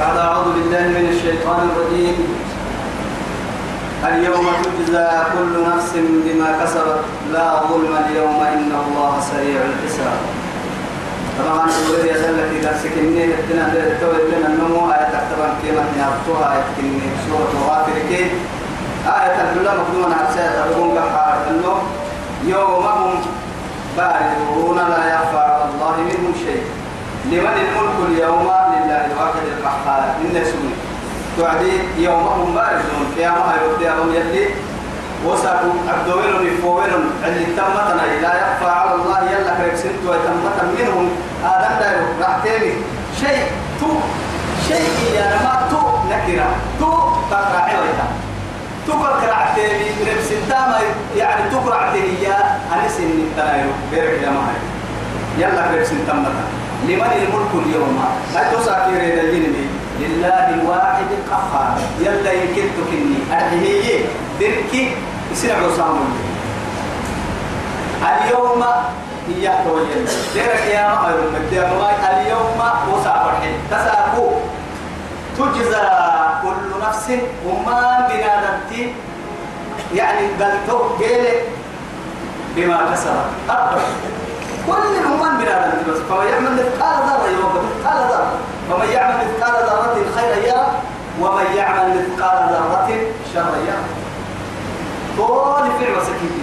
بعد أعوذ بالله من الشيطان الرجيم. اليوم تجزى كل نفس بما كسبت. لا ظلم اليوم إن الله سريع الحساب. طبعا سورة يسألك إذا سكني لتنا لتوي لنا النمو. آية تكتبا كيما نعطوها آية كني سورة غافر كي آية مقدومة على سيدة أبوهم قحار إنه يوم هم باردون لا يخفى على الله منهم شيء. لمن الملك اليوم لله الواحد القهار. إن سوري توعدي يوم هم باردون قيامة يوم يلي. وساكو أبدوين يفوين اللي تمتنا لا يخفى على الله. يلا كريبسنت ويتمت منهم. آدم دا رحتيني شيء تو. شيء يا ما تو. نكرة تو تقرع ويتا تو كرع تيني كريبسنت ما يعني تقرع تيني يا. أنا سني تنايو بيرك يا ماي يلا كريبسنت تمتنا. لمن الملك اليوم؟ هاي توساكي ريد الجنبي لله الواحد القهار. يلا يكتك إني أرحيه دركي يصير عصام اليوم هي توجه درك يا ما اليوم وصافح تساقو تجزى كل نفس وما بنادمتي يعني قلتو قيل بما كسبت. كل هم بنادمتي بس. فمن يعمل مثقال ذرة يوم مثقال ذرة. ومن يعمل مثقال ذرة خيرا يرى ومن يعمل مثقال ذرة شرا يرى طول فعل وسكين.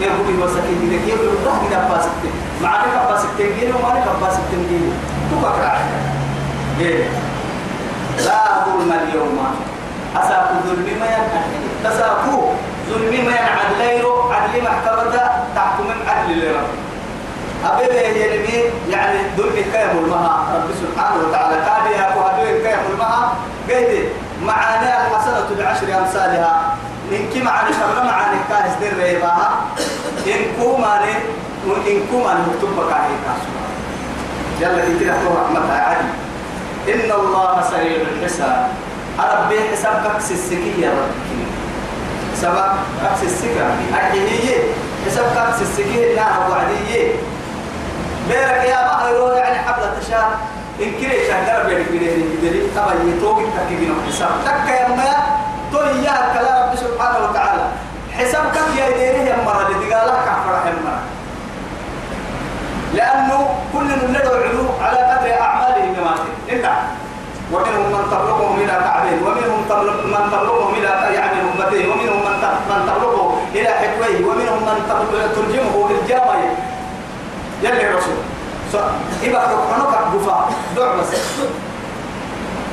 يقول وسكين. كده كيف يروح كده باسكتين معك باسكتين جيل ومعك باسكتين جيل. تبقى إيه؟ لا ظلم اليوم. أساكو ظلم ما ينعدل تساكو ظلم ما ينعدل عدل محكمة تحكم عدل لرب. أبدا يلمي يعني دول كيم المها؟ رب سبحانه وتعالى كاد يا كهدوين كيم المها؟ قيد معاني الحسنة بعشر أمثالها. إن كي معاني شر معاني كاس دير ريباها. إن كو ماني إن كو ماني مكتوب بكاهي كاسو يلا كي كده تو رحمة عادي. إن الله سريع الحساب. ربي حساب كاكس السكي يا رب سبب كاكس السكي أكيد حساب كاكس السكي لا عدي بيرك يا بحر يعني حبل تشاء إن كري شهر بيرك بيرك بيرك تبا يتوقي تكيبين حساب تك يا ما تو إياه كلا رب سبحانه وتعالى. حساب كم يا ديره يا مرة اللي تقال لك فرح المرة لأنه كل من ندعو علو على قدر أعماله بماته إلا. ومنهم من تبلغهم إلى كعبين ومنهم من تبلغهم إلى يعني ركبتين ومنهم من من تبلغه إلى حكويه ومنهم من ترجمه بالجامعة يلي رسول إذا حكمك بفا دع بس.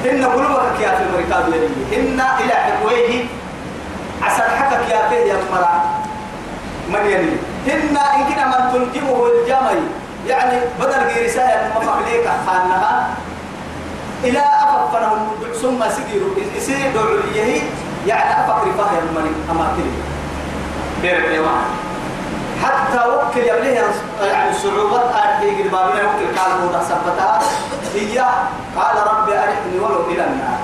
إن قلوبك يا في المركاب يلي. إن إلى حكويه عسى حكك يا فيه يا مرا. من يلي. إن إن كنا من تلجمه الجمل يعني بدل غيرسايا مفعليك خانها إلى أفقنهم ثم سجروا إسير دعوليه يعني أفقر فاهم من أماكن بيرك يا حتى وكل يبليه يعني صعوبات أرحي قد بابنا وكل قال موضع سبتها هي قال ربي أرحني ولو إلى النار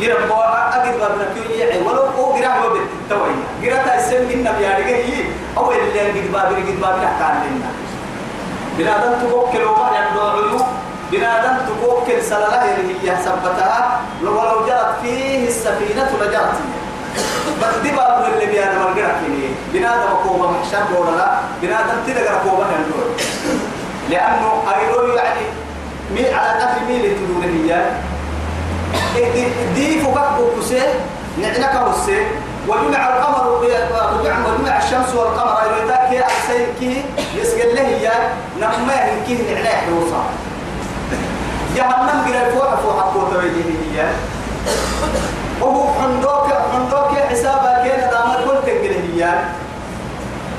يرب أجد بابنا كيو يعي ولو أو قرأ هو بالتوي قرأ تأسم إن بيارجه هي أو اللي قد بابنا قد بابنا كان لنا بنادم توكل وما يبدو عيوب بنادم توكل سلالة هي سبتها ولو جرت فيه السفينة لجرت بدي باب اللي بيانا مرقرا كيني بنادم كوبا محشر بولا بنادم تدقر كوبا هندور. لأنه أيرو يعني مي على اللي تدور هي. دي فوقك بوكسي نعنك وسي وجمع القمر وجمع الشمس والقمر. ذاك هي أحسن كي يسقل له هي نما يمكن نعناه حروسا جهنم قرأ فوق فوق قوة هي. وهو حندوك حندوك حسابك كان دام كل تقليديان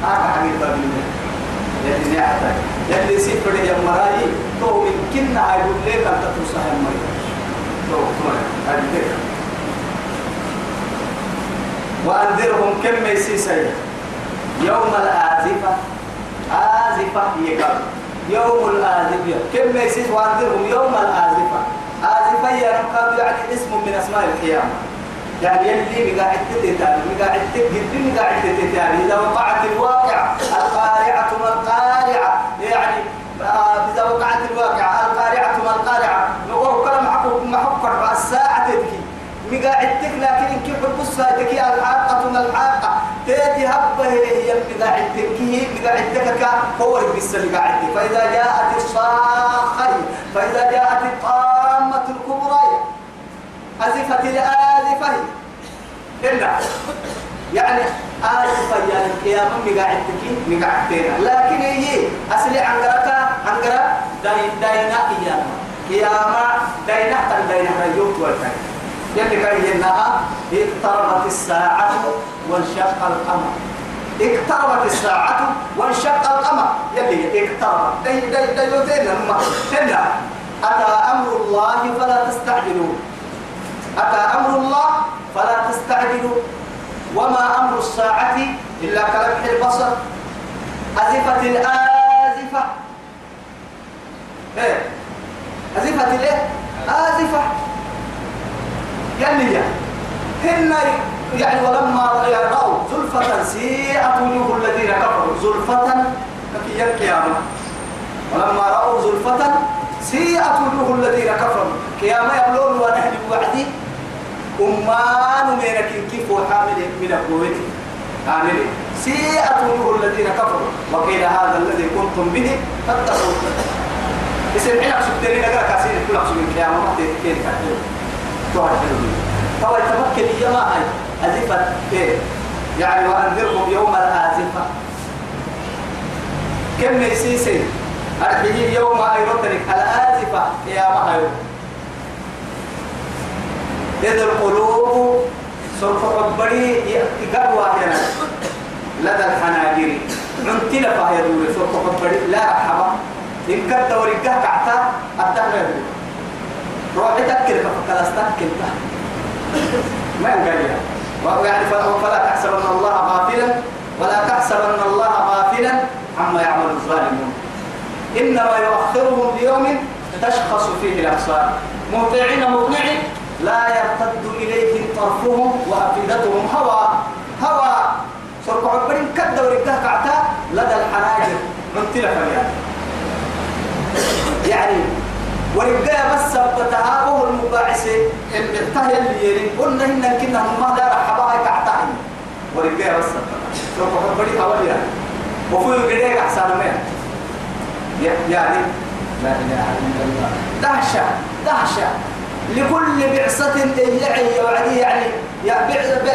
هذا حقيقة بالله يلي نعتك. يلي سيفر يا مراي تو من كنا هيقول لك أنت تصح المري تو هذه وأنذرهم كم يسيسي يوم الآزفة. آزفة يقال يوم الآزفة. كم يسيس وأنذرهم يوم الآزفة. آزفة نقاب يعني اسم من أسماء القيامة. يعني يلي مقاعد تتابع مقاعد تجد مقاعد تتابع إذا وقعت الواقع القارعة ما القارعة. يعني إذا وقعت الواقع القارعة ما القارعة. نقول كلام محقق محقق الساعة تدكي مقاعدتك لكن إن كيف القصة تكي الحاقة ما الحاقة. تيتي هبة هي مقاعدتك هي مقاعدتك هو القصة اللي قاعدتك فإذا جاءت الصاخة فإذا جاءت الطامة الكبرى أزفت الآزفة. إلا. يعني آزفة يعني القيامة مقاعدتك مقاعدتين لكن هي أصلي عنقرك عنقرة داين داينا قيامة. قيامة داينا تن داينا ريوت والكلام يلي كان ينها اقتربت الساعة وانشق القمر. اقتربت الساعة وانشق القمر. يلي اقتربت دي دي دي يوتين هم هنا أتى أمر الله فلا تستعجلوا. أتى أمر الله فلا تستعجلوا. وما أمر الساعة إلا كلمح البصر. أزفت الآزفة. إيه؟ أزفت الإيه؟ آزفة. يلي هن يعني ولما رأوا زلفة سيئة وجوه الذين كفروا. زلفة في القيامة ولما رأوا زلفة سيئة وجوه الذين كفروا. قيامة يبلون ونهل وعدي. أمان من كيف وحامل من القوة عامل سيئة وجوه الذين كفروا. وقيل هذا الذي كنتم به فاتقوا اسم حين أقصد دليل أقرأ كاسين كل أقصد من قيامة ما تكين كاتب توعد هو يتمكن يا ما هاي. أزفة إيه؟ يعني وأنذرهم يوم الآزفة. كم يسيسي أرحيه يوم أيرتنك الآزفة يا ما هاي. إذ القلوب سوف عبري يقوى هنا لدى الحناجر. عنتنا فهي دولة سوف عبري لا رحبا إن كنت ورقة كعتا الدهر روحي تكل فكلاستك كنت ما ينقل يعني فلا تحسبن الله غافلا ولا تحسبن الله غافلا عما يعمل الظالمون. إنما يؤخرهم ليوم تشخص فيه الأبصار. مهطعين مقنعين لا يرتد اليهم طرفهم وأفئدتهم هوى. هوى. سرق عبرين كد ورقه كعتا لدى الحناجر. من تلف يعني ورجاء بس سبتها هو المباعثة. اللي تهي اللي يرين قلنا إن كنا هم لا رحبها كعتاهي ورجاء بس سبتها سوف حبري حوالي يعني. وفي الجريء أحسن من. يعني لا إله إلا الله. دهشة. دهشة. لكل بعثة يعي وعدي يعني يا بعثة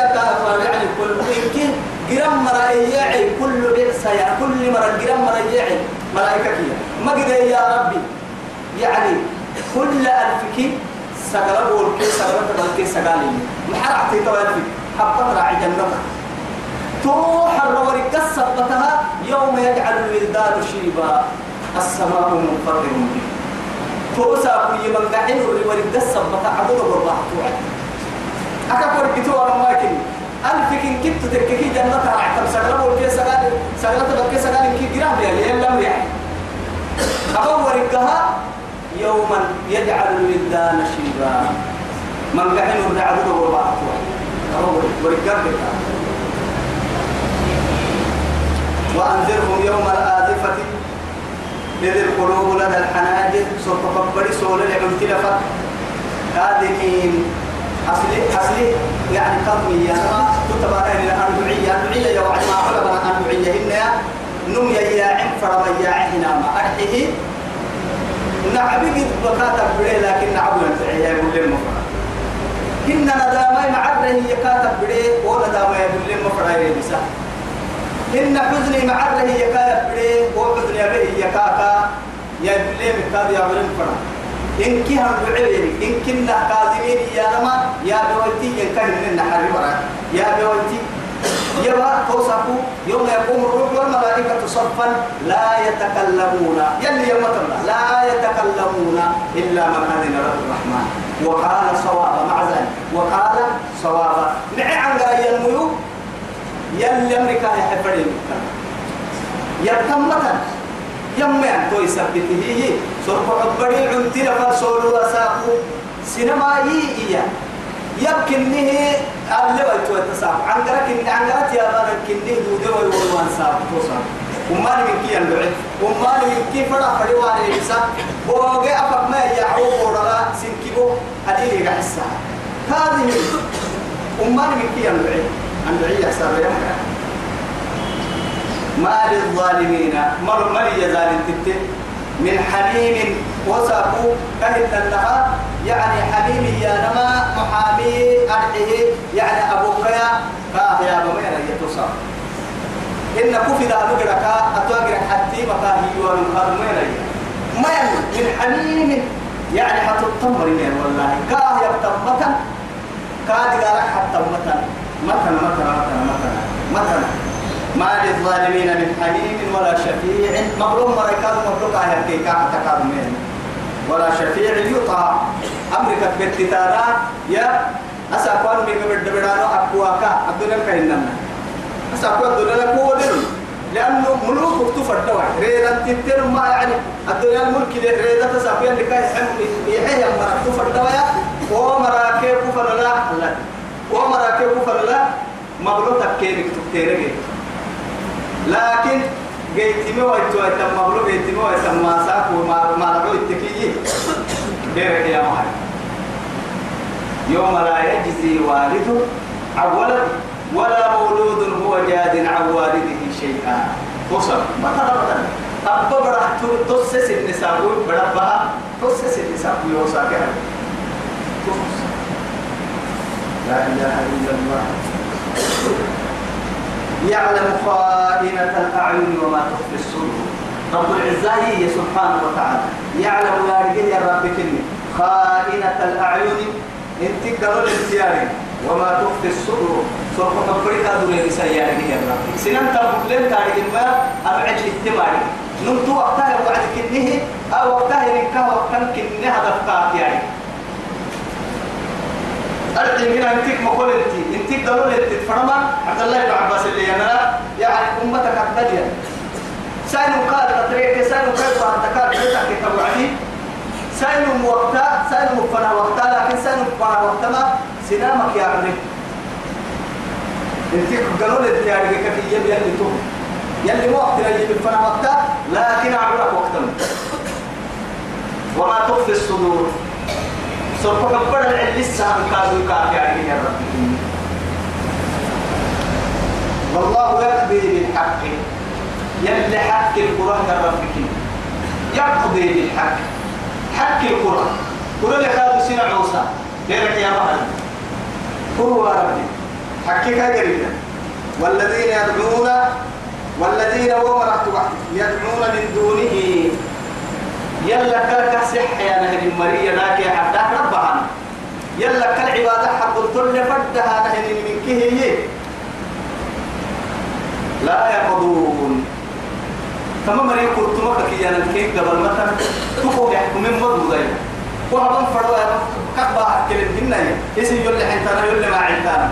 يعني كل يمكن جرام مرة يعي كل بعثة يعني كل مرة جرام مرة يعي ملائكة كيا ما قد يا ربي يعني كل ألفك سقل بولك سقل تبلك سقالي محرعتي توالفك حبت راعي جنتك. توح الروري كسبتها يوم يجعل الولدان شيبا. السماء منفطر به توسا كي من قاعد الروري كسبتها عدد الرباح توعد أكبر كتوى رماكن ألفك إن كنت تككي جنتها عتم سقل بولك سقالي سقل تبلك سقالي كي جرام يعني. يلم يعني. أكبر كها يوما يجعل الولدان شيبا. من قاعد الرعد الرباح توعد ورقابك وأنذرهم يوم الآذفة إذ القلوب لدى الحناجر سوف تكبر سول العمتلفة كاذبين أصلي أصلي يعني قضمي يا ما تتبع إلى أربعية أربعية يا وعد ما علم أن أربعية هن نم يا عم فرما يا عهنا ما أرحيه نعبي قد بكاتب بلي لكن نعبو ينفعي يقول لهم هن ندامي معره يكاتب بلي وندامي يقول لهم فرعي بسا إن حزني معره يكا يبري وحزني به يكاكا يبلي مكاد يا بلين فرا إن كي هم بعيري إن كنا كاذبين يا لما يا بويتي ينكهن من نحر ورا يا بويتي يبا توصفوا يوم يقوم الروح والملائكة صفا لا يتكلمون. يلي يوم لا يتكلمون إلا من أذن له الرحمن. وقال صوابا مع ذلك. وقال صوابا نعي عن غير الميوت يلي أمريكا يحفرين يتمتا يم أن توي سبته هي سرق عبري عنتي فرسول وساقو. سينما هي هي. يمكن نه اللي ويتو التساق عنقرك إن عنقرت يا بارك كنه دودة ويوان ساق. توساق. وما من كي اللعب وما من كي فرا فريوان الإنسان وجاء أفق ما يعوب ورلا سنكبو أديني قحسها هذه أمان من كي يحسر يوم ما للظالمين مر مر يزال تتي. من حميم وسابو كهت لها يعني حميم يا نما محامي أرحيه يعني أبو كيا كاه يا بمين يتصاب إن كفي ذا نقرأ أتوقع حتى مكاهي والمقارمين ما من حميم يعني حتى التمر والله. كاه يبتم متن كاد قالك حتى متن متن متن متن متن متن ما للظالمين من حميم ولا شفيع. مغلوم مريكان مبروك آية كيكا حتى كادمين ولا شفيع يطاع أمريكا بتتارا يا أسأقوان من قبل دبرانو أقواكا الدنيا كهننا أسأقوان الدنيا كودن. لأنه ملوك تفر دواء ريدا تتر ما يعني. الدنيا الملك ريدا تسافيا لكي يحم يحيى مرة تفر دواء ومراكب كفر لا الله ومراكب كفر لا مغلوطك كينك تكتيرك لكن جيت مو ويتو يتم مغلوب جيت مو يتم ما ساق وما ما رجو التكيي بيرك يا معي يوم لا يجزي والد عن ولد ولا مولود هو جاد عن والده شيئا. وصل. ما ترى أبا برا تسس النساء برا بها تسس النساء يوصل كهذا. لا إله إلا الله. يعلم خائنة الأعين وما تخفي الصدور. رب العزة هي سبحانه وتعالى. يعلم يا رجل يا رب خائنة الأعين. إنت قالوا الانتياري وما تخفي الصدور. سوف تبريك دون سيارة يا رب. سنن تبقلن تاريخ ما أبعد الاهتماري نمتو وقتها وعد كنه أو وقتها ينكا وقتها كنه هدف يعني. أرجع هنا أنتك مقول أنت أنتك قالوا لي تتفرما عبد الله بن عباس اللي أنا يعني أمتك أقدر سين قال تطريق سين كيف أنتكار بيتك كتبعدي سين موقتا سين مفنا وقتا لكن سين مفنا وقتا ما سنامك يا عمري أنتك قالوا لي تياري كيف يبي يلي تو. يلي مو وقت يجي مفنا وقتا لكن أعبرك وقتا. وما تخفي الصدور. سوف كبر العلم لسه كادوا كافي عليه يا رب. والله يقضي بالحق. يلي حق القرآن يا ربك يقضي بالحق. حق القرآن لك هذا سنة عوسى غيرك يا قل يا ربي حقك قريبا والذين يدعون والذين ومرت يدعون من دونه يلا كلك صح يا نهر المرية ذاك يا حداك ربها يلا كل عبادة حق الكل فردها نهر من كهي. لا يقضون. كما مريم كنت مكة يا نكيك قبل متى تقوم يحكم من مدو ذي وهذا فروا كبا كلم هنا يسي يولي حنتانا يولي ما عندنا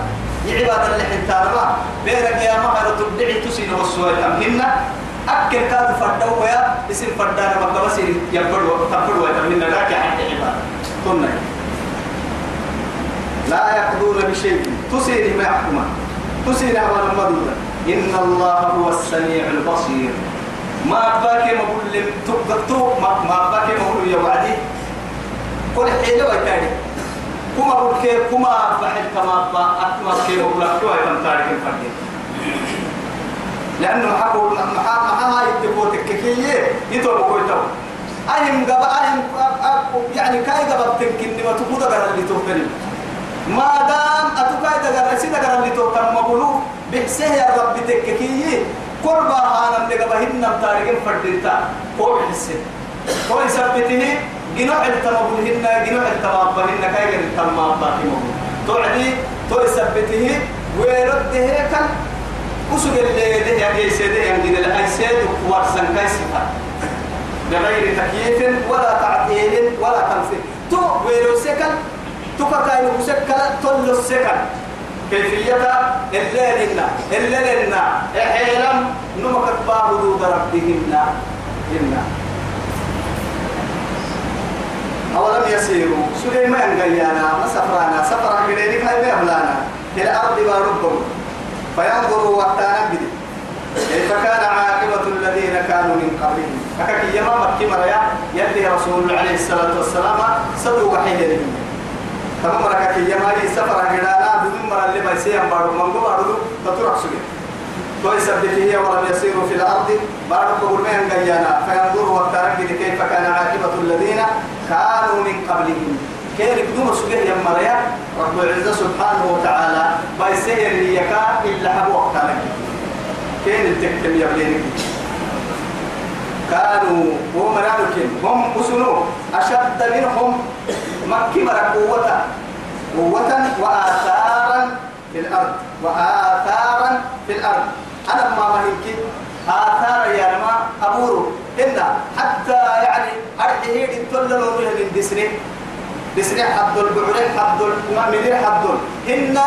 يعباد اللي حنتانا. ما بيرك يا مهر تبدعي تسين والسؤال هنا. أكل كاد فردوا يا اسم فردانا ما بس يبدو تبدو من ذاك عند عباد كنا. لا يقضون بشيء. تسير ما يحكم. تسير على المدودة إن الله هو السميع البصير. ما باكي ما بقول لهم تبقتو ما ما باكي ما بقول يا وعدي كل حيلة وكاري كما بقول كما بحل كما با أتما كي بقول هاي تاريخ الفردين. لأنه حقول محا محا هاي التبوت الككية يتوب كويتو أهم قبا أهم يعني كاي قبا تنكن ما تقول قرر اللي توفرين ما دام أتوكاي دقر سيدا قرر اللي توفر مقولو بحسه يا رب تككية قربا أنا من قبا هنا تاريخ فردينتا. هو بحسه هو يثبته جنوع التمابل هنا جنوع التمابل هنا. كاي قرر التمابل توعدي تو يثبته ويرده كان وسوق اللي ده يعني سيد يعني ده أي سيد ورسن كيسفة بغير تكييف ولا تعديل ولا تنفيذ تو ويلو سكن تو كاينو سكن تلو سكن كيفية الليل لنا الليل لنا إحيلم نمك بابدو ربهن إنا أولم يسيروا سليمان قيانا مسافرانا سفرا كدينك هاي بيبلانا إلى أرض باربهم فينظروا وقتانا بدي كيف كان عاقبة الذين كانوا من قبلهم؟ فكك يما مكي مريا يلي رسول عليه الصلاة والسلام صدوا وحيد لهم تمام مركك يا مالي سفر هنا بدون مرة اللي ما يسيهم بارو من قبل بارو تطرق سجى كويس هي ولم يسيروا في الأرض قبول مهن جيانا فينظروا وقترك كيف كان عاقبة الذين كانوا من قبلهم. كيف يقدموا سجى يا مريا رب العزة سبحانه وتعالى بيسير ليكا إلا حبوا وقترك كيف التكتم يا بلينك. كانوا هم رانوكين هم أسنو أشد منهم. مكي قوة قوة وآثارا في الأرض وآثارا في الأرض. أنا ما مهلك آثار يا ما أبورو. إن حتى يعني أرحيه التلل من دسني دسني حد البعرين حد المؤمنين حد إن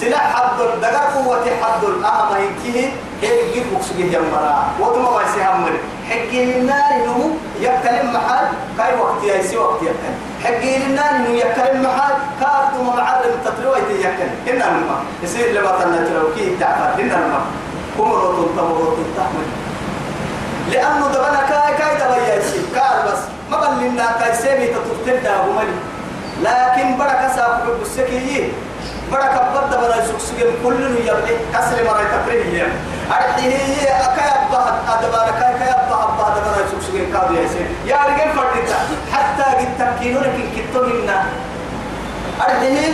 سلاح حد دقر قوة حد أهم هيكيه هيك جيب مقصود يا مرا وتما ما يسهم حكي لنا إنه يكلم محل. كاي وقت يسي وقت يكلم حكي لنا إنه يكلم محل. كارد معلم تطلوي يكلم إن الماء. يصير لما تنتلو كي تعفر إن الماء. كمرو تنتمرو تنتحمل لأنه دبنا كاي كاي دبا يسي كار بس. ما بلنا كاي سيمي تطلتل دا ملي لكن بركة سابق بالسكيين بركة بدا بنا سكسجن كل يبلي كسر مرة تفريه أرحيه أكاي أبها أدبار كاي كاي أبها أبها دبنا سكسجن كادو يسير يا رجال فردتا حتى قد تكينون كن كتوهنا أرحيه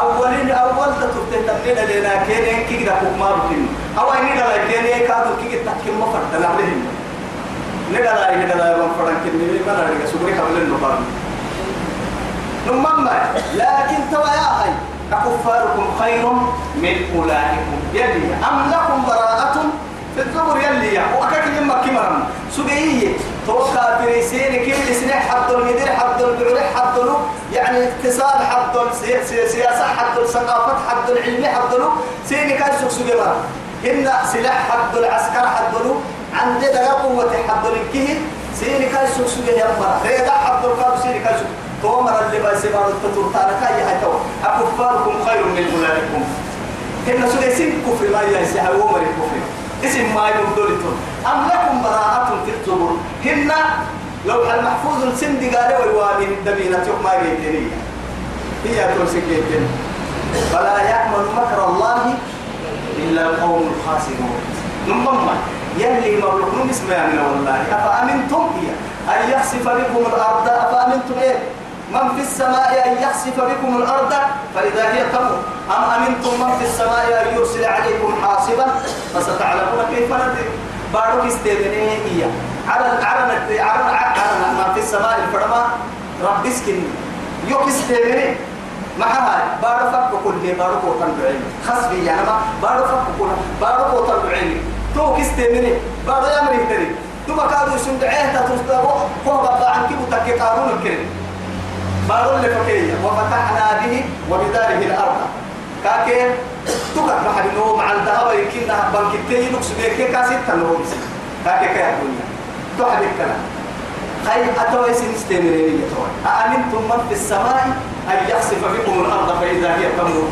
أولين أول تطلت تمنين لنا كين كي كده كوما بكين. أو إني دلا كين كادو كي تكيم ما فرد نعلهم ندلا ندلا يوم فرد كين نبي ما نرجع سبوري قبل النبار نمما لكن توا يا أخي أكفاركم خير من أولئكم. يلي أم لكم براءة في الزبر؟ يلي وأكاك يما كمرم سبعية. توقع بريسين كل سنة حد المدير حد البعول حد يعني اقتصاد حد سياسة حد الثقافة حد العلم حد سين كان سوق سجرا سلاح حد العسكر حد عند دقا قوة حد الكه سين كان سوق سجرا ريدا حد القاب سين كان سوق. تومر اللي بس ما تطور تارك يا هتو أكفاركم خير من أولئكم إن سلسين كفر ما يسعى ومر الكفر. اسم ما يبدلتون أم لكم براءة الزبر هن لو المحفوظ سند قال والوامن الدبينة ما جيتني هي تمسك فلا يأمن مكر الله إلا القوم الخاسرون. نمم يلي مبلغ اسمه من والله. أفأمنتم؟ هي. أن يخسف بكم الأرض. أفأمنتم إيه؟ من في السماء أن يخسف بكم الأرض؟ فإذا هي تمر. أم أمنتم من في السماء أن يرسل عليكم حاصبا؟ فستعلمون كيف ندري. بارك استيدنيه على على على على من في السماء الفرما رب اسكن. يوك استيدني معها بارو فك كل بارو كوتن بعين خصبي يعني ما بارو فك كل بارو كوتن بعين تو كستيدني بارو يمري تري. تو كادو سندعيه تتوستو هو بقى عنك متكي قارون الكريم بارون لفكية وفتحنا به وبداره الأرض. كاكي تكت محل نو مع الذهب يمكن بنك التي نقص بيك كاسيت تنو بس كاكي كي أقولنا تحد الكلام. خي أتوي سنستمرين يتوي أأمنتم من في السماء أن يخسف بكم الأرض فإذا هي تمر؟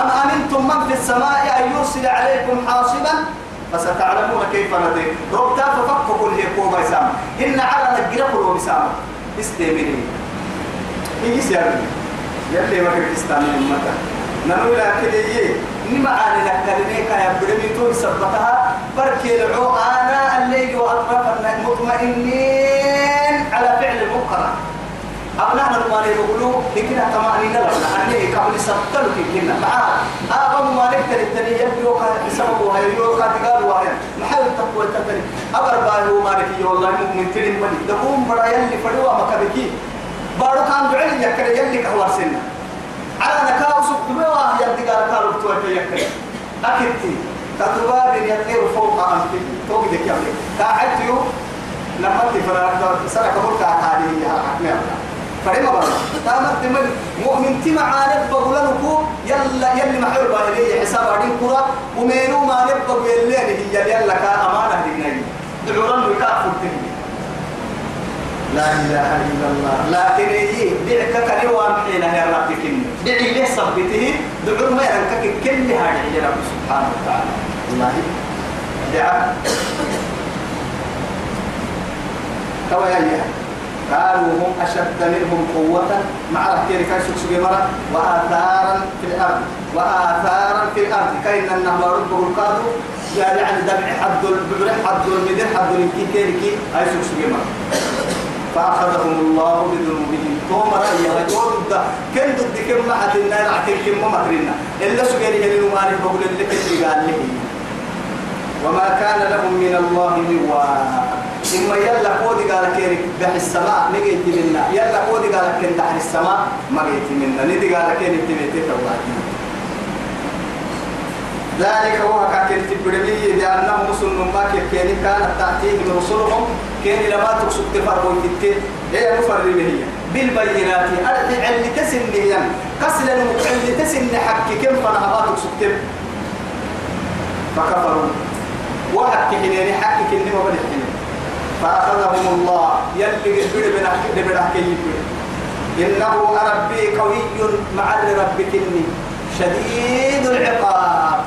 أم أمنتم من في السماء أن يرسل عليكم حاصبا؟ فستعلمون كيف نذير ربتا ففك كل هي كوبا سام إن على نجرب وبسام استمرين يجي سيارة يلي ما في من مكة نقول لك كده نما عن نكرني كان يبدأ تو سبتها بركي العو أنا الليل وأطراف مطمئنين على فعل المنكر أبناء ما يقولوا لكن طمأنينة لنا أني قبل سبتل كنا معاه أبا ما نكتر التاني يبدو بسببه هاي يوكا تقال وهاي محل تقوى التاني أبر باهو مالكي والله مؤمن تلين ملي دقوم برا يلي فدوا مكابكي بارو كان دعي يكر يلي كهوار سنة. على نكاو سكتوا يلي قال كارو بتوى يكر أكدتي تطوار يطير فوق أنت توقي ذيك يلي كاعدتيو لما تفرق سرك بولك هذه يا حكمي فريما بنا تامر تمل مؤمن تما عارف بقول لكو يلا يلي محل باهلي حساب عدين كرة ومينو ما نبقى يلي هي يلا كأمانة ديني دعورا تهي لا إله إلا الله. لكن يجي دعك كنيوان حين يا رب كن دعي له صبته. دعور ما ينكك كل هذا يا رب سبحانه وتعالى. الله دعاء توا يا كانوا هم أشد منهم قوة. مع ركير كان سكسوكي مرة. وآثارا في الأرض. وآثارا في الأرض. كاين أنهم ربه القادو يعني دمع حد الببرح حد المدر حد الكي كي. أي سكسوكي مرة. فأخذهم الله بذنوبهم. توم رأي يقول ده كن ضد كم ما حد النار عتير كم ما مكرنا. إلا سجل هلو مالك بقول اللي كتير قال لي. وما كان لهم من الله من واق إما يلا قودي قال كيرك بح السماء نجيت منا يلا قودي قال كن تحت السماء ما جيت منا ندي قال كن تميت ذلك هو كاكل تبرمي لأنهم مسلم ما كان كانت تأتيهم رسلهم كان لما تقصد تفرقوا تتكي هي مفرر هي؟ بالبينات. علي تسن لهم قسل علي تسن حق كم فنها تقصد فكفروا. وحق حنين حق كنما بدحين فأخذهم الله. يلي قبل من أحكي من أحكي إنه ربي قوي مع ربك إني شديد العقاب.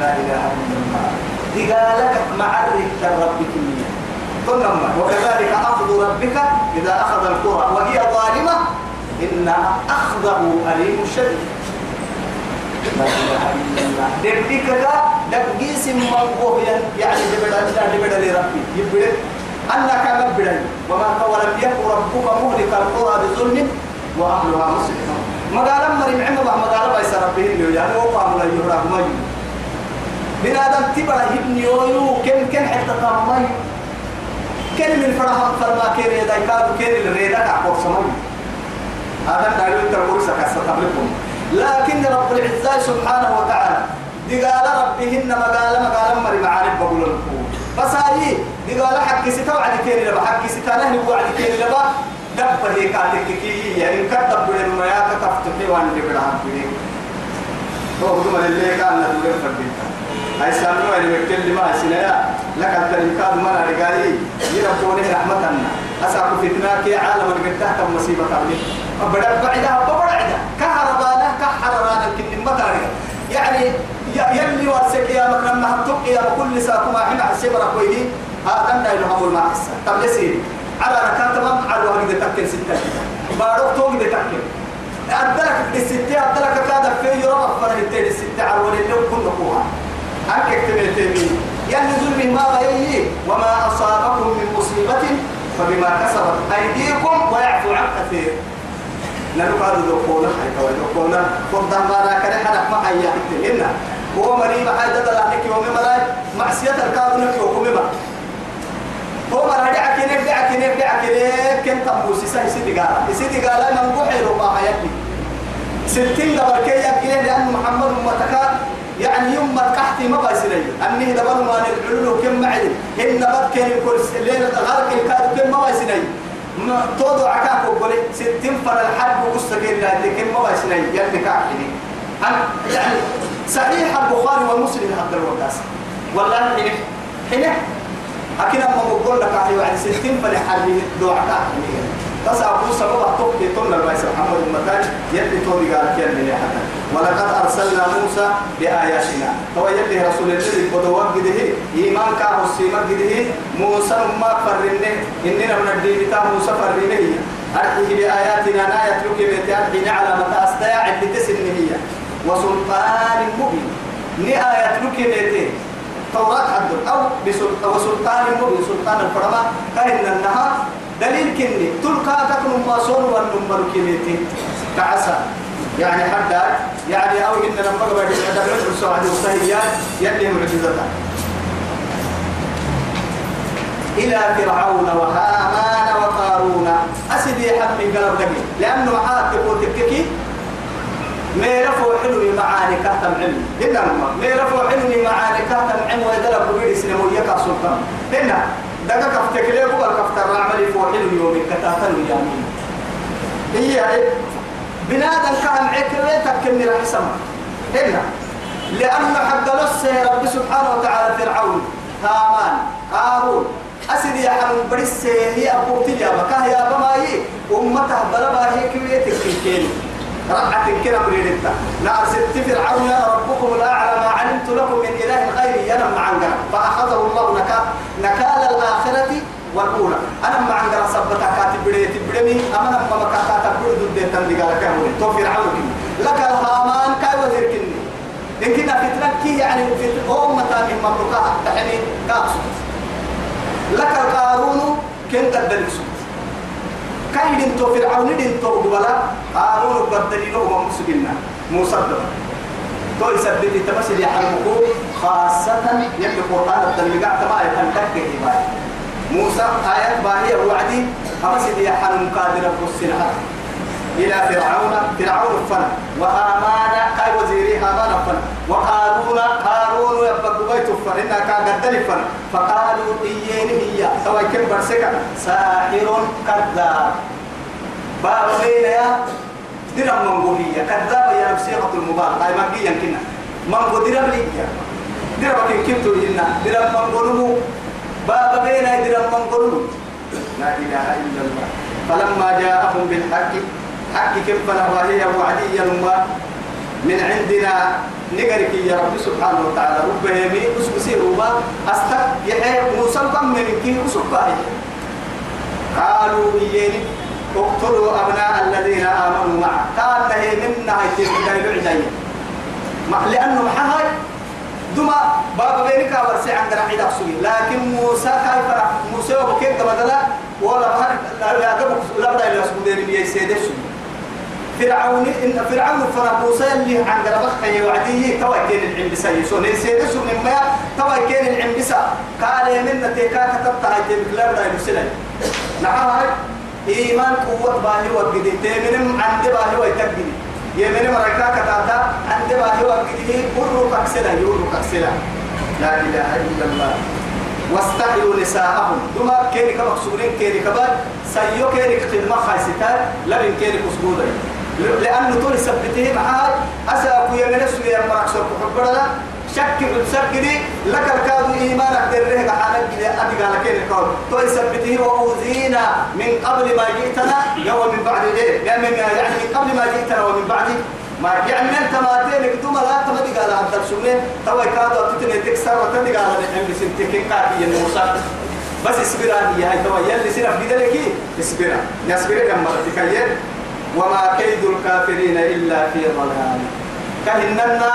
لا إله إلا الله. دقالك مع ربك إني. ثم وكذلك أخذ ربك إذا أخذ القرى وهي ظالمة إن أخذه أليم شديد. لا إله يعني وما ولم يكن ربك مهلك القرى بظلم وأهلها مصلحون ما قال مريم عمر ما قال بيس ربه يعني هو قام لا يهرب ما من آدم تبع ابن يويو كم كم حتى تامي كم من فرح فرما كيري دا كادو كيري الريدا كعبور سمي هذا انت القرصة كستبلكم لكن رب العزة سبحانه وتعالى دي قال ربهن ما قال ما قال مريم عارف بقول لكم. بس هاي دي قال حق ستا وعد كيري لبا حق ستا نهي وعد كيري لبا دب هي كاتك كي يعني كتب بين ما يا كتفت في وان بلا بيه هو بدو من اللي كان ندور فرديتا هاي سامي وين بكل ما سنيا لك أنت الكاد ما رجالي يربونه رحمتنا. اساكو فتنة كي عالم اللي تحت مصيبة قبلي بدأ بعدها ببعدها كهربانا كحررانا كن ما يعني يلي ورسك يا مكرم ما يا كل ساكو ما حنا حسيب ركويه هذا لا يلهم المعسى طب لسيري على ركعت تمام على وقت تكل ستة. بارك توقي تكل أدلك الستة أدلك كذا في يوم أفر التاني الستة. على ولي لو كنا قوها أنك اكتب يعني ظلم ما غيري وما أصابكم من مصيبة فبما كسبت أيديكم ويعفو عن كثير. نلو قالوا دكونا حيث ودكونا قد ما كان حدث ما حيا إنا هو مريم حاجة دلانك يوم ملاي معصية الكاظنك يوم ملاي هو مرة دعك نك دعك نك دعك نك كن تبوسي؟ سهي سيدي قال سيدي قال أنا نقول ربما حياتي. ستين دبر كي يبقى لأن محمد متكا يعني يوم ما تحتي ما بيصير أني دبر ما نلعلو كم معي. إن كان يقول ليلة غرق الكاد كم ما ما تودع عكاك وقولي ستين فر الحرب وقصة لا لكن ما بيصير يلي كاحني يعني. صحيح البخاري ومسلم هذا الوقاس والله حين حين أكيد أما بقول لك أحيو يعني ستين فلحرب دوعك تسعى أبو سبب أطوك يطول الرئيس محمد المكان يلي تولي قال كيان من حتى ولقد أرسلنا موسى بآياتنا. هو يلي رسول الله بدوات قده إيمان كاه السيما قده موسى ما فرنه إننا من الدين بتاع موسى فرنه أرحيه بآياتنا لا يتلوك بيتي على متى أستيع تسنه هي. وسلطان مبين. نآية لك بيتي توراة حد. أو وسلطان مبين. سلطان الفرما. كأن النهار دليل كني. تلقى تكون ماسون والنمر كبيتي كعسى يعني حتى يعني أو إن لما قبل هذا الرجل السعودي والصهيات يدي معجزته. إلى فرعون وهامان وقارون. أسدي حد من قلب لقي لأنه عاد تقول تككي ما رفعوا حلمي معاني كهتم علم هنا ما رفعوا حلمي معاني كهتم علم ويدلق بيدي سلمو يكا سلطان. هنا دقا كفتك ليه بقى كفتر عملي فوحل يومي كتاتن يامين هي بنادم كان عكرة تكني رح سما هنا لأن حق نص رب سبحانه وتعالى فرعون هامان قارون أسد يا حمد بريس هي أبو تليا بكاه يا بماي أمته بلبا هي كويتك كيكين رقعة كنا بريدتا نار ست فرعون ربكم الأعلى ما علمت لكم من إله غيري ينم عنك فأخذه الله نكال نكال الآخرة والأولى. أنا ما عند رصبتك كاتب بدي تبدمي أما أنا ما كاتب بدي ضد تندق على كم تو فرعون لك الهامان كاي وزير كني. إن كنا يعني في أمة من مبروكات تحني كاسو لك القارون كنت الدلسو كاي دين تو فرعون دين تو ولا قارون بدلينه ومسجنا مصدق تو يثبت التمثل يحرمكم خاصة يبدو القرآن التنبيع تما يتنتك موسى آيات باهية وعدي أما سيدي يحرم قادر السنة إلى فرعون. فرعون فن. وهامان كاي وزيري هامان فن. وقارون هارون يبقى بيت فن. إنها كان فن. فقالوا إيين هي. سواء كم برسكا ساحر كذاب. باب بين يا. درم منغولية كذاب يا بصيغة المبالغة أي مكيا كنا منغو درم لي درم كن كنتو إنا درم منغولو باب بين درم منغولو لا إله إلا الله. فلما جاءهم بالحق حق كم فنواهي وعدي ما من عندنا نقرك يا رب سبحانه وتعالى ربه يمي أسبسي ربا أستك يحيى موسى من كي أسبه قالوا إياني اقتلوا أبناء الذين آمنوا معه كان هي منا هي تلك لأنه محاي دما بابا بينك ورسي عند رحيد أقصوي لكن موسى كيف موسى وبكيت بدلا ولا بحر لا لا لا بد أن يسكت من يسيد فرعون إن فرعون فرع موسى اللي عند ربك هي وعديه توا كان العلم سيء سو نسيد سو من ما العلم بسا قال من تيكا كتبت هاي تبك لا بد أن يسلم نعم إيمان قوة باهي وقدي. تمنم عند باهي ويتقدي. يمن مركا كتاتا عند باهي وقدي. قرر كسلا يور كسلا لا إله إلا الله. واستحيوا نساءهم. دما كيرك مقصورين كيرك بعد سيو كيرك خدمة خايستان. لبن كيرك مسجودا لأنه طول سبته معاه أسأكو يمن سويا مرك سوق حبرنا شك بالسكري لك الكاد إيمانك دره حالك أدي قال كيف القول تو يثبته وأوذينا من قبل ما جئتنا. يوم من بعد إيه؟ يعني من قبل ما جئتنا ومن بعد ما يعني أنت ما تينك دوما لا تمدي قال هذا الشغل تو يكاد تتني تكسر وتدي قال نحن بسنتك كافي الموسى؟ بس اصبر هي هاي. تو يلي سيرف بدلك اصبر يصبر كم مرتك وما كيد الكافرين إلا في ضلال. كهننا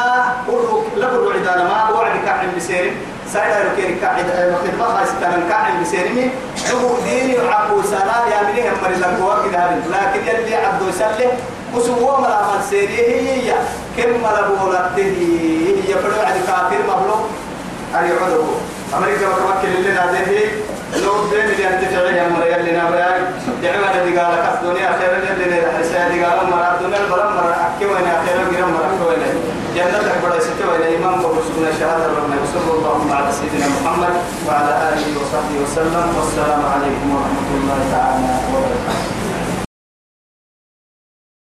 قرق لبر عدانا. ما وعد كعب بسير سايدا ركين كعد خدمة خاصة كعب بسيرمي. هو ديني عبو سنة يا مني هم مريض القوة كده لكن يلي عبدو سله وسوى ملا من سيري. هي كم ملا بولته هي فرد عد كافر مبلغ أري عدو. أمريكا وكمكن اللي ناديه لو دين اللي أنت تعيه مرة يلي نبرأي دعما الذي قال كف دنيا خير اللي نرح رسالة قال مرة. الدنيا البرم مرة. أحكي وين خير غير مرة. كوين جنة أكبر ستة وين إمام وبرسولنا شهادة ربنا وصلى الله على سيدنا محمد وعلى آله وصحبه وسلم. والسلام عليكم ورحمة الله تعالى